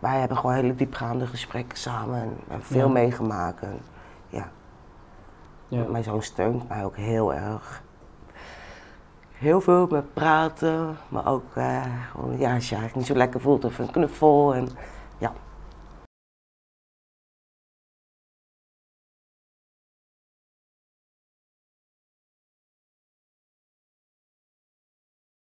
wij hebben gewoon hele diepgaande gesprekken samen en, veel Ja. meegemaakt. Ja, Ja. mijn zoon steunt mij ook heel erg. Heel veel met praten, maar ook eh, gewoon, ja, als je eigenlijk niet zo lekker voelt of een knuffel. En,